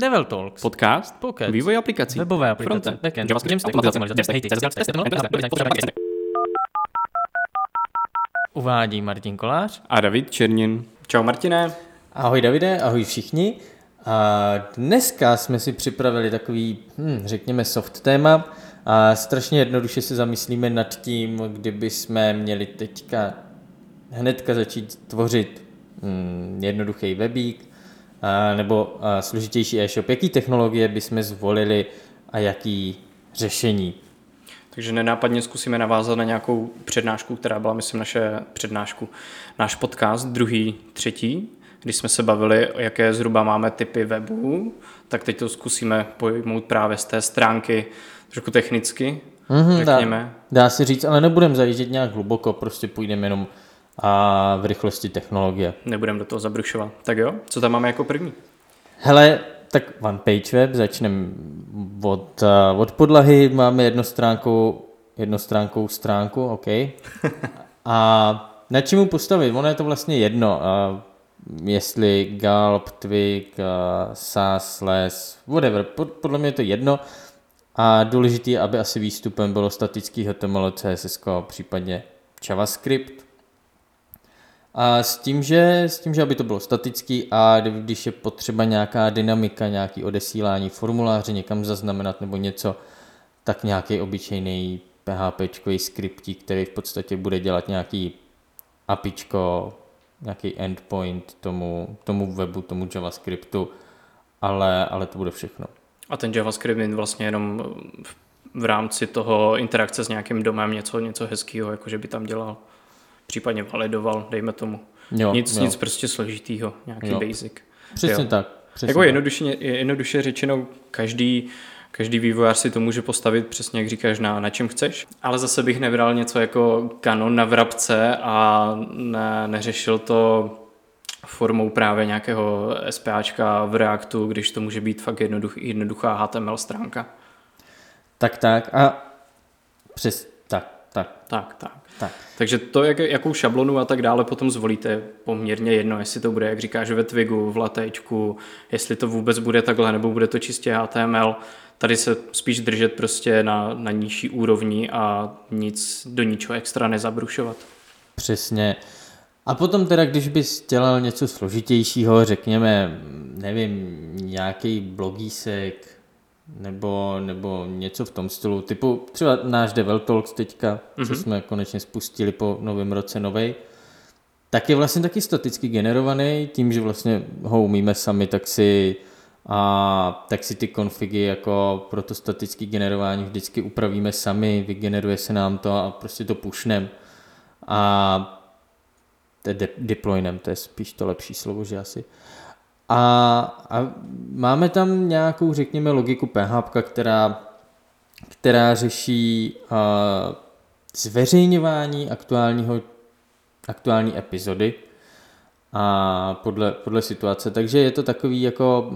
Devel Talks. Podcast. Pocket. Vývoj aplikací. Webové aplikace. Frontend. Backend. JavaScript. Uvádí Martin Kolář. A David Černin. Čau Martine. Ahoj Davide, ahoj všichni. A dneska jsme si připravili takový, hm, řekněme, soft téma. A strašně jednoduše se zamyslíme nad tím, kdyby jsme měli teďka hnedka začít tvořit hm, jednoduchý webík nebo složitější e-shop. Jaký technologie bychom zvolili a jaký řešení? Takže nenápadně zkusíme navázat na nějakou přednášku, která byla, myslím, naše přednášku, náš podcast, druhý, třetí, když jsme se bavili, jaké zhruba máme typy webů, tak teď to zkusíme pojmout právě z té stránky trošku technicky, mm-hmm, řekněme. Dá, dá se říct, ale nebudeme zajíždět nějak hluboko, prostě půjdeme jenom a v rychlosti technologie. Nebudeme do toho zabrušovat. Tak jo, co tam máme jako první? Hele, tak one page web, začneme od, uh, od podlahy, máme jednostránkou, jednostránkou stránku, OK. A na čemu postavit? Ono je to vlastně jedno. Uh, jestli Gulp, Twig, uh, SAS, Les, whatever. Pod, podle mě je to jedno. A důležité je, aby asi výstupem bylo statický HTML, CSS, případně JavaScript. A s tím, že, s tím, že aby to bylo statický a když je potřeba nějaká dynamika, nějaký odesílání formuláře, někam zaznamenat nebo něco, tak nějaký obyčejný PHP skriptík, který v podstatě bude dělat nějaký apičko, nějaký endpoint tomu, tomu webu, tomu JavaScriptu, ale, ale to bude všechno. A ten JavaScript je vlastně jenom v rámci toho interakce s nějakým domem něco, něco hezkého, jakože by tam dělal případně validoval, dejme tomu. Jo, nic, jo. nic prostě složitýho, nějaký jo. basic. Přesně jo. tak. Přesně jako jednoduše, jednoduše řečeno, každý, každý vývojář si to může postavit přesně, jak říkáš, na, na čem chceš. Ale zase bych nebral něco jako kanon na vrabce a ne, neřešil to formou právě nějakého SPAčka v Reactu, když to může být fakt jednoduch, jednoduchá HTML stránka. Tak, tak. A přes, tak, tak. Tak, tak. Tak. Takže to, jak, jakou šablonu a tak dále potom zvolíte, poměrně jedno, jestli to bude, jak říkáš, ve Twigu, v latečku, jestli to vůbec bude takhle, nebo bude to čistě HTML. Tady se spíš držet prostě na, na nižší úrovni a nic do ničeho extra nezabrušovat. Přesně. A potom teda, když bys dělal něco složitějšího, řekněme, nevím, nějaký blogísek, nebo, nebo něco v tom stylu, typu třeba náš Devil Talks teďka, mm-hmm. co mhm. jsme konečně spustili po novém roce novej, tak je vlastně taky staticky generovaný, tím, že vlastně ho umíme sami, tak si, a, tak si ty konfigy jako pro to statické generování vždycky upravíme sami, vygeneruje se nám to a prostě to pušnem. A de- deploynem, to je spíš to lepší slovo, že asi. A, a máme tam nějakou, řekněme, logiku PHP, která, která řeší uh, zveřejňování aktuálního, aktuální epizody a podle, podle situace. Takže je to takový jako,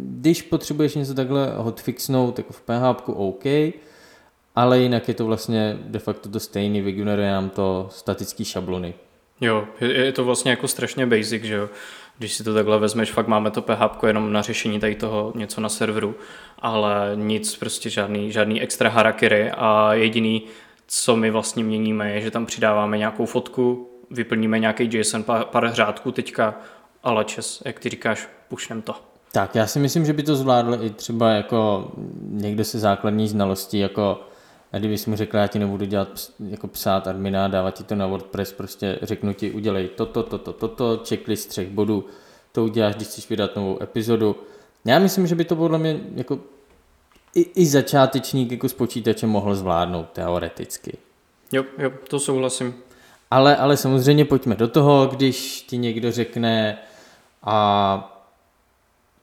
když potřebuješ něco takhle hotfixnout jako v PHP, OK, ale jinak je to vlastně de facto to stejný, vygeneruje nám to statický šablony. Jo, je, to vlastně jako strašně basic, že jo když si to takhle vezmeš, fakt máme to PHP jenom na řešení tady toho něco na serveru, ale nic, prostě žádný, žádný extra harakiri a jediný, co my vlastně měníme, je, že tam přidáváme nějakou fotku, vyplníme nějaký JSON pár, pár řádků teďka, ale čes, jak ty říkáš, pušnem to. Tak, já si myslím, že by to zvládl i třeba jako někdo se základní znalostí, jako a kdyby jsi mu řekl, já ti nebudu dělat jako psát admina, dávat ti to na WordPress, prostě řeknu ti, udělej toto, toto, toto, checklist třech bodů, to uděláš, když chceš vydat novou epizodu. Já myslím, že by to podle mě jako i, i začátečník jako s počítačem mohl zvládnout teoreticky. Jo, jo, to souhlasím. Ale, ale samozřejmě pojďme do toho, když ti někdo řekne a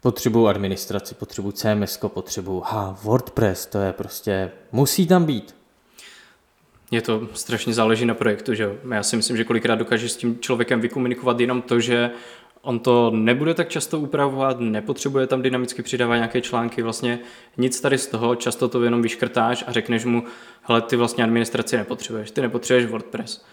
potřebuju administraci, potřebuju CMS, potřebuju ha, WordPress, to je prostě, musí tam být. Je to strašně záleží na projektu, že jo. Já si myslím, že kolikrát dokážeš s tím člověkem vykomunikovat jenom to, že on to nebude tak často upravovat, nepotřebuje tam dynamicky přidávat nějaké články, vlastně nic tady z toho, často to jenom vyškrtáš a řekneš mu, hele, ty vlastně administraci nepotřebuješ, ty nepotřebuješ WordPress.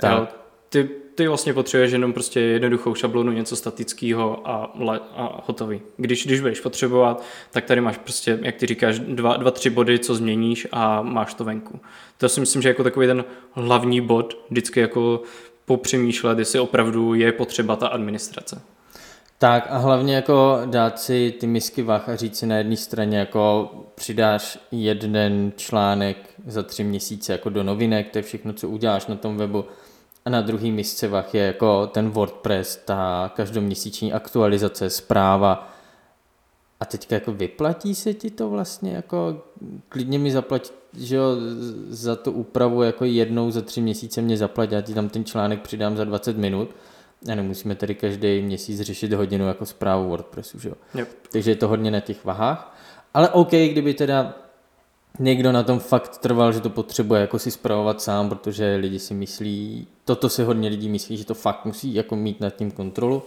Tak. Ty ty vlastně potřebuješ jenom prostě jednoduchou šablonu, něco statického a, a hotový. Když, když budeš potřebovat, tak tady máš prostě, jak ty říkáš, dva, dva, tři body, co změníš a máš to venku. To si myslím, že jako takový ten hlavní bod, vždycky jako popřemýšlet, jestli opravdu je potřeba ta administrace. Tak a hlavně jako dát si ty misky vach a říct si na jedné straně jako přidáš jeden článek za tři měsíce jako do novinek, to je všechno, co uděláš na tom webu a na druhý misce vach je jako ten WordPress, ta každoměsíční aktualizace, zpráva a teďka jako vyplatí se ti to vlastně jako klidně mi zaplatit, že jo, za tu úpravu jako jednou za tři měsíce mě zaplatit, já ti tam ten článek přidám za 20 minut, a nemusíme tedy každý měsíc řešit hodinu jako zprávu WordPressu, že jo? Yep. Takže je to hodně na těch vahách. Ale OK, kdyby teda někdo na tom fakt trval, že to potřebuje jako si zpravovat sám, protože lidi si myslí, toto si hodně lidí myslí, že to fakt musí jako mít nad tím kontrolu,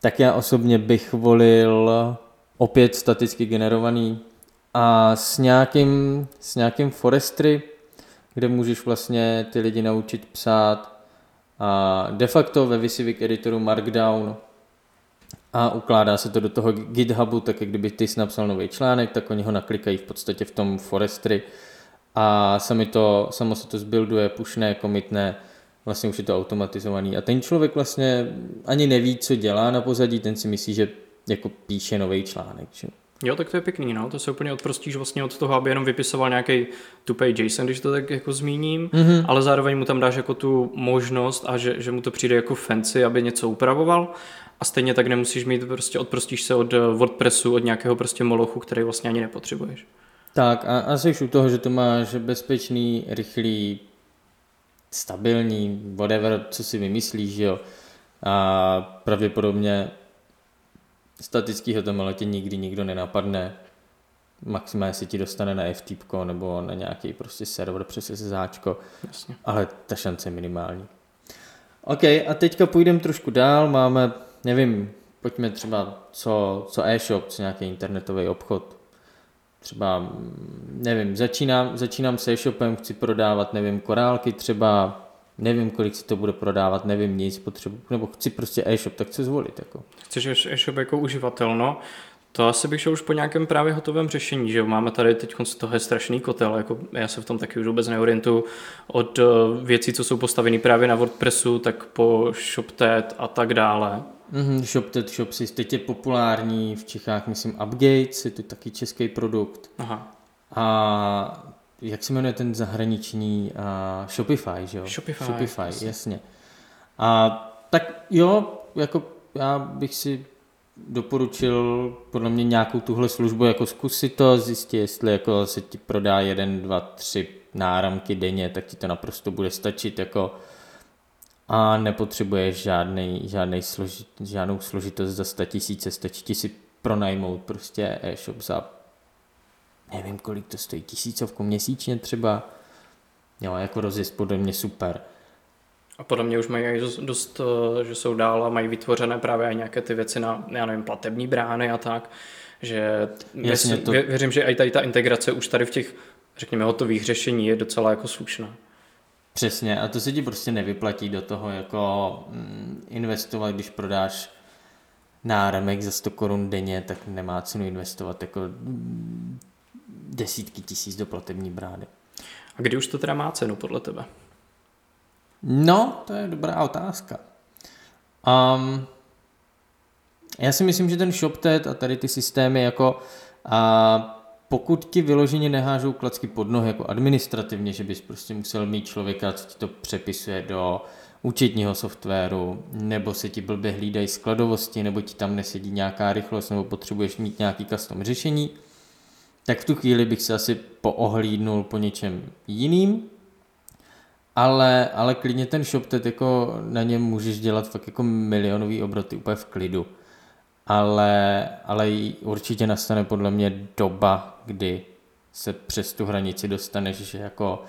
tak já osobně bych volil opět staticky generovaný a s nějakým, s nějakým forestry, kde můžeš vlastně ty lidi naučit psát a de facto ve Visivik editoru Markdown a ukládá se to do toho GitHubu, tak jak kdyby ty jsi napsal nový článek, tak oni ho naklikají v podstatě v tom Forestry a sami to, samo se to zbuilduje, pušné, komitné, vlastně už je to automatizovaný a ten člověk vlastně ani neví, co dělá na pozadí, ten si myslí, že jako píše nový článek. Že? Jo, tak to je pěkný, no. To se úplně odprostíš vlastně od toho, aby jenom vypisoval nějaký tupej JSON, když to tak jako zmíním, mm-hmm. ale zároveň mu tam dáš jako tu možnost a že, že mu to přijde jako fancy, aby něco upravoval a stejně tak nemusíš mít, prostě odprostíš se od WordPressu, od nějakého prostě molochu, který vlastně ani nepotřebuješ. Tak a, a jsi u toho, že to máš bezpečný, rychlý, stabilní, whatever, co si vymyslíš, jo. A pravděpodobně statický HTML tě nikdy nikdo nenapadne. Maximálně si ti dostane na FTP nebo na nějaký prostě server přes SSHčko, Jasně. ale ta šance je minimální. OK, a teďka půjdeme trošku dál, máme, nevím, pojďme třeba co, co e-shop, co nějaký internetový obchod. Třeba, nevím, začínám, začínám s e-shopem, chci prodávat, nevím, korálky třeba, nevím, kolik si to bude prodávat, nevím nic, potřebu, nebo chci prostě e-shop, tak co zvolit? Jako. Chceš e-shop jako uživatel, no? To asi bych šel už po nějakém právě hotovém řešení, že máme tady teď z toho je strašný kotel, jako já se v tom taky už vůbec neorientuju, od eh, věcí, co jsou postavené právě na WordPressu, tak po ShopTet a tak dále. Mm-hmm, ShopTet, ShopSys, teď je populární v Čechách, myslím, Upgates, je to taky český produkt. Aha. A jak se jmenuje ten zahraniční uh, Shopify, že jo? Shopify. Shopify, jasně. jasně. A tak jo, jako já bych si doporučil podle mě nějakou tuhle službu, jako zkusit to, zjistit, jestli jako se ti prodá jeden, dva, tři náramky denně, tak ti to naprosto bude stačit jako a nepotřebuješ žádný, žádný složit, žádnou složitost za 100 tisíce, stačí ti si pronajmout prostě e-shop za nevím kolik to stojí, tisícovku měsíčně třeba, jo, jako rozjezd podle mě super. A podle mě už mají dost, eh, že jsou dál a mají vytvořené právě i nějaké ty věci na, já nevím, platební brány a tak, že Jasně, to... věřím, že i tady ta integrace už tady v těch, řekněme, hotových řešení je docela jako slušná. Přesně, a to se ti prostě nevyplatí do toho jako mm, investovat, když prodáš náramek za 100 korun denně, tak nemá cenu investovat jako mm, desítky tisíc do platební brány. A kdy už to teda má cenu podle tebe? No, to je dobrá otázka. Um, já si myslím, že ten ShopTet a tady ty systémy jako a pokud ti vyloženě nehážou klacky pod nohy jako administrativně, že bys prostě musel mít člověka, co ti to přepisuje do účetního softwaru, nebo se ti blbě hlídají skladovosti, nebo ti tam nesedí nějaká rychlost, nebo potřebuješ mít nějaký custom řešení, tak v tu chvíli bych se asi poohlídnul po něčem jiným, ale, ale klidně ten ShopTet jako na něm můžeš dělat fakt jako milionový obroty úplně v klidu. Ale, ale určitě nastane podle mě doba, kdy se přes tu hranici dostaneš, že jako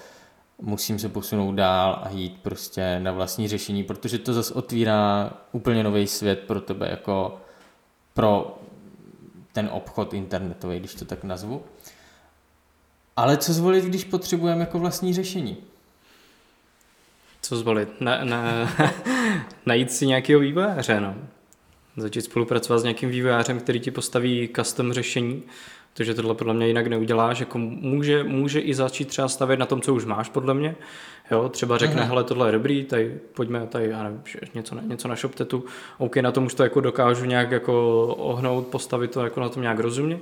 musím se posunout dál a jít prostě na vlastní řešení, protože to zase otvírá úplně nový svět pro tebe, jako pro ten obchod internetový, když to tak nazvu. Ale co zvolit, když potřebujeme jako vlastní řešení? Co zvolit? Ne, ne. najít si nějakého vývojáře, no. Začít spolupracovat s nějakým vývojářem, který ti postaví custom řešení, protože tohle podle mě jinak neuděláš, jako může, může i začít třeba stavět na tom, co už máš, podle mě, jo, třeba řekne, hele, tohle je dobrý, tady pojďme, tady, já nevím, něco, něco na ShopTetu, OK, na tom už to jako dokážu nějak jako ohnout, postavit to jako na tom nějak rozumně,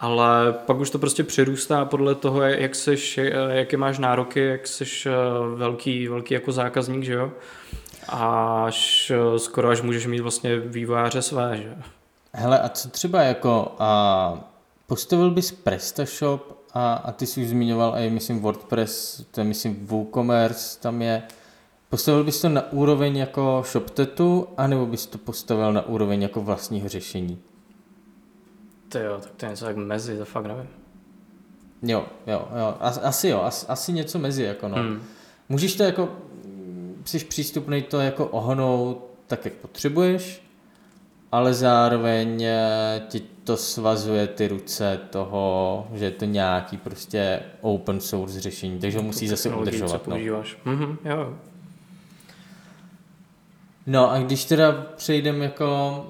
ale pak už to prostě přirůstá podle toho, jak seš, jaké máš nároky, jak seš eh, velký, velký jako zákazník, že jo? Až eh, skoro až můžeš mít vlastně vývojáře své, že? Hele, a co třeba jako a postavil bys PrestaShop a, a ty jsi už zmiňoval i myslím WordPress, to je myslím WooCommerce, tam je. Postavil bys to na úroveň jako ShopTetu, anebo bys to postavil na úroveň jako vlastního řešení? To jo, tak to je něco tak mezi, to fakt nevím. Jo, jo, jo, As, asi jo, asi, asi něco mezi, jako no. Hmm. Můžeš to jako, jsi přístupný to jako ohnout tak, jak potřebuješ, ale zároveň eh, ti to svazuje ty ruce toho, že je to nějaký prostě open source řešení, takže ho musí zase udržovat. No. používáš. Mhm, jo, no a když teda přejdeme jako,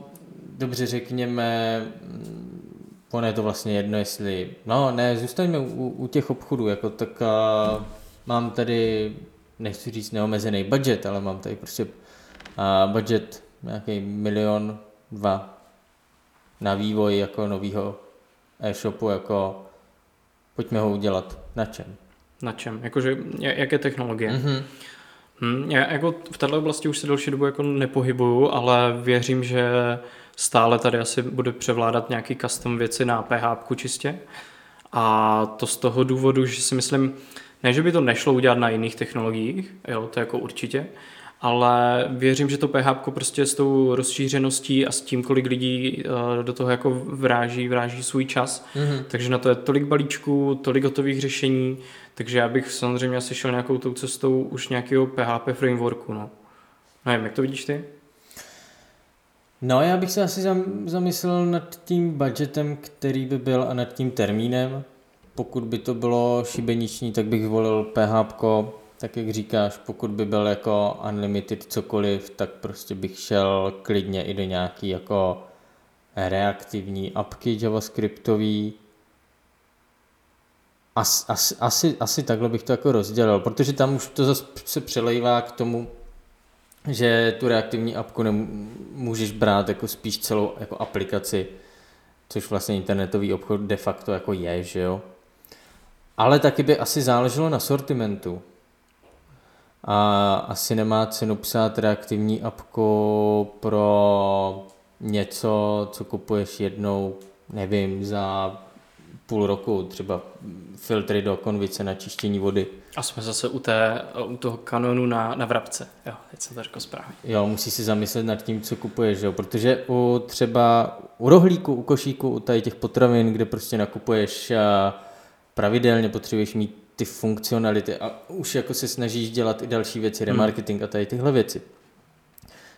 dobře řekněme, mm, ono je to vlastně jedno, jestli, no ne, zůstaňme u, u těch obchodů, jako tak uh, mám tady, nechci říct neomezený budget, ale mám tady prostě uh, budget nějaký milion, dva na vývoj jako nového e-shopu, jako pojďme ho udělat. Na čem? Na čem? Jakože, ja- jaké technologie? Mhm. Hmm, já jako v této oblasti už se delší dobu jako nepohybuju, ale věřím, že stále tady asi bude převládat nějaký custom věci na PHP čistě. A to z toho důvodu, že si myslím, ne, že by to nešlo udělat na jiných technologiích, jo, to jako určitě, ale věřím, že to PHP prostě s tou rozšířeností a s tím, kolik lidí eh, do toho jako vráží, vráží svůj čas, Mhm. takže na to je tolik balíčků, tolik gotových řešení, takže já bych samozřejmě asi šel nějakou tou cestou už nějakého PHP frameworku, no. Nevím, jak to vidíš ty? No, já bych se asi zam- zamyslel nad tím budgetem, který by byl a nad tím termínem. Pokud by to bylo šibeniční, tak bych volil PHP, tak jak říkáš, pokud by byl jako unlimited cokoliv, tak prostě bych šel klidně i do nějaký jako reaktivní apky javascriptový. As, as, asi, asi takhle bych to jako rozdělil, protože tam už to zase se přelejvá k tomu, že tu reaktivní apku nemůžeš brát jako spíš celou jako aplikaci, což vlastně internetový obchod de facto jako je, že jo. Ale taky by asi záleželo na sortimentu. A asi nemá cenu psát reaktivní apku pro něco, co kupuješ jednou, nevím, za půl roku, třeba filtry do konvice na čištění vody. A jsme zase u, té, u toho kanonu na, na vrabce. Jo, teď jsem to řekl správně. Jo, musí si zamyslet nad tím, co kupuješ, jo? protože u třeba u rohlíku, u košíku, u tady těch potravin, kde prostě nakupuješ a pravidelně potřebuješ mít ty funkcionality a už jako se snažíš dělat i další věci, remarketing a tady tyhle věci,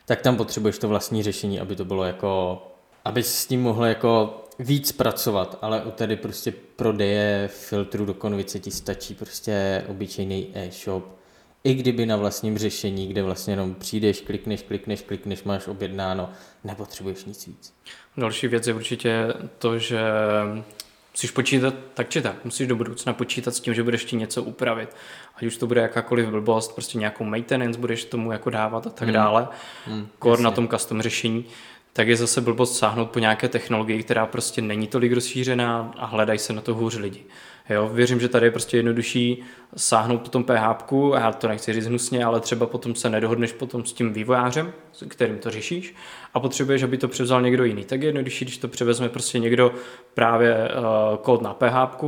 tak tam potřebuješ to vlastní řešení, aby to bylo jako, aby s tím mohl jako víc pracovat, ale u tady prostě prodeje filtru do konvice ti stačí prostě obyčejný e-shop, i kdyby na vlastním řešení, kde vlastně jenom přijdeš, klikneš, klikneš, klikneš, máš objednáno, nepotřebuješ nic víc. Další věc je určitě to, že musíš počítat tak či tak, musíš do budoucna počítat s tím, že budeš ti něco upravit. Ať už to bude jakákoliv blbost, prostě nějakou maintenance budeš tomu jako dávat a tak Hmm. dále. Hmm, Kor na tom custom řešení, tak je zase blbost sáhnout po nějaké technologii, která prostě není tolik rozšířená a hledají se na to hůř lidi. Jo, věřím, že tady je prostě jednodušší sáhnout po tom PHP, a já to nechci říct hnusně, ale třeba potom se nedohodneš potom s tím vývojářem, s kterým to řešíš, a potřebuješ, aby to převzal někdo jiný. Tak je jednodušší, když to převezme prostě někdo právě uh, kód na PHP,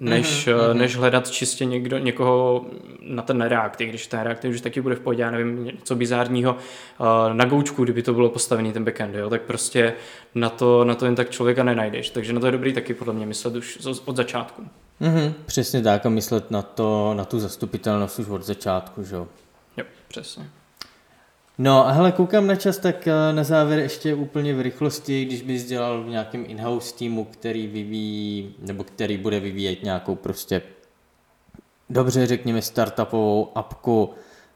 než, mm-hmm. než hledat čistě někdo, někoho na ten React, i když ten React už taky bude v pohodě, já nevím, něco bizárního uh, na goučku, kdyby to bylo postavený ten backend, jo, tak prostě na to, na to jen tak člověka nenajdeš. Takže na to je dobrý taky podle mě myslet už od začátku. Mhm, přesně tak a myslet na, to, na tu zastupitelnost už od začátku, že jo. Jo, přesně. No a hele, koukám na čas, tak eh, na závěr ještě úplně v rychlosti, když bys dělal v nějakém in-house týmu, který vyvíjí, nebo který bude vyvíjet nějakou prostě dobře, řekněme, startupovou apku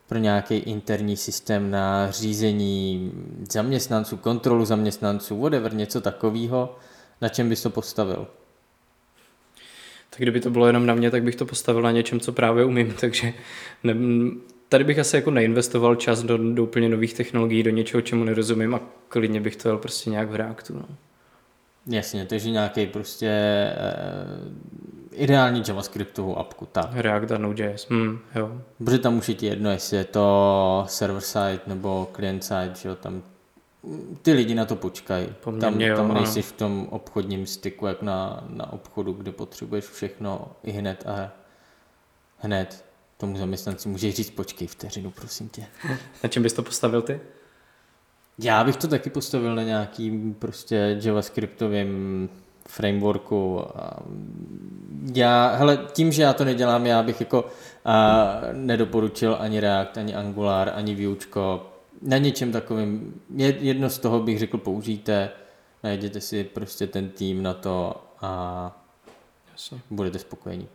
pro nějaký interní systém na řízení zaměstnanců, kontrolu zaměstnanců, whatever, něco takového, na čem bys to postavil? Tak kdyby to bylo jenom na mě, tak bych to postavil na něčem, co právě umím, takže ne, tady bych asi jako neinvestoval čas do, do úplně nových technologií, do něčeho, čemu nerozumím a klidně bych to jel prostě nějak v Reactu. No. Jasně, takže nějaký prostě uh, ideální JavaScriptovou apku, tak. React a Node.js, hmm, jo. Protože tam už je ti jedno, jestli je to server side nebo client side, že jo, tam ty lidi na to počkají. Tam, jo, tam nejsi v tom obchodním styku, jak na, na obchodu, kde potřebuješ všechno i hned a hned tomu zaměstnanci můžeš říct, počkej vteřinu, prosím tě. Na čem bys to postavil ty? Já bych to taky postavil na nějakým prostě javascriptovým frameworku. Já, hele, tím, že já to nedělám, já bych jako a, nedoporučil ani React, ani Angular, ani Vuečko. Na něčem takovým, jedno z toho bych řekl použijte, najděte si prostě ten tým na to a Jasně. budete spokojení.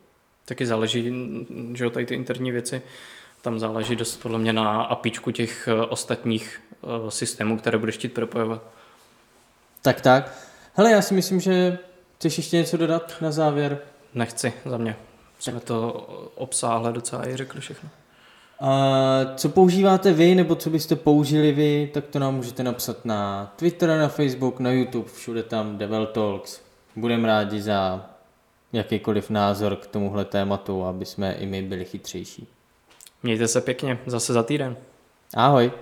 Taky záleží, že jo, tady ty interní věci, tam záleží dost podle mě na apičku těch eh, ostatních eh, systémů, které budeš chtít propojovat. Tak, tak. Hele, já si myslím, že chceš ještě něco dodat na závěr? Nechci, za mě. Jsme to obsáhle docela i řekli všechno. A co používáte vy, nebo co byste použili vy, tak to nám můžete napsat na Twitter, na Facebook, na YouTube, všude tam Devil Talks. Budeme rádi za jakýkoliv názor k tomuhle tématu, aby jsme i my byli chytřejší. Mějte se pěkně, zase za týden. Ahoj.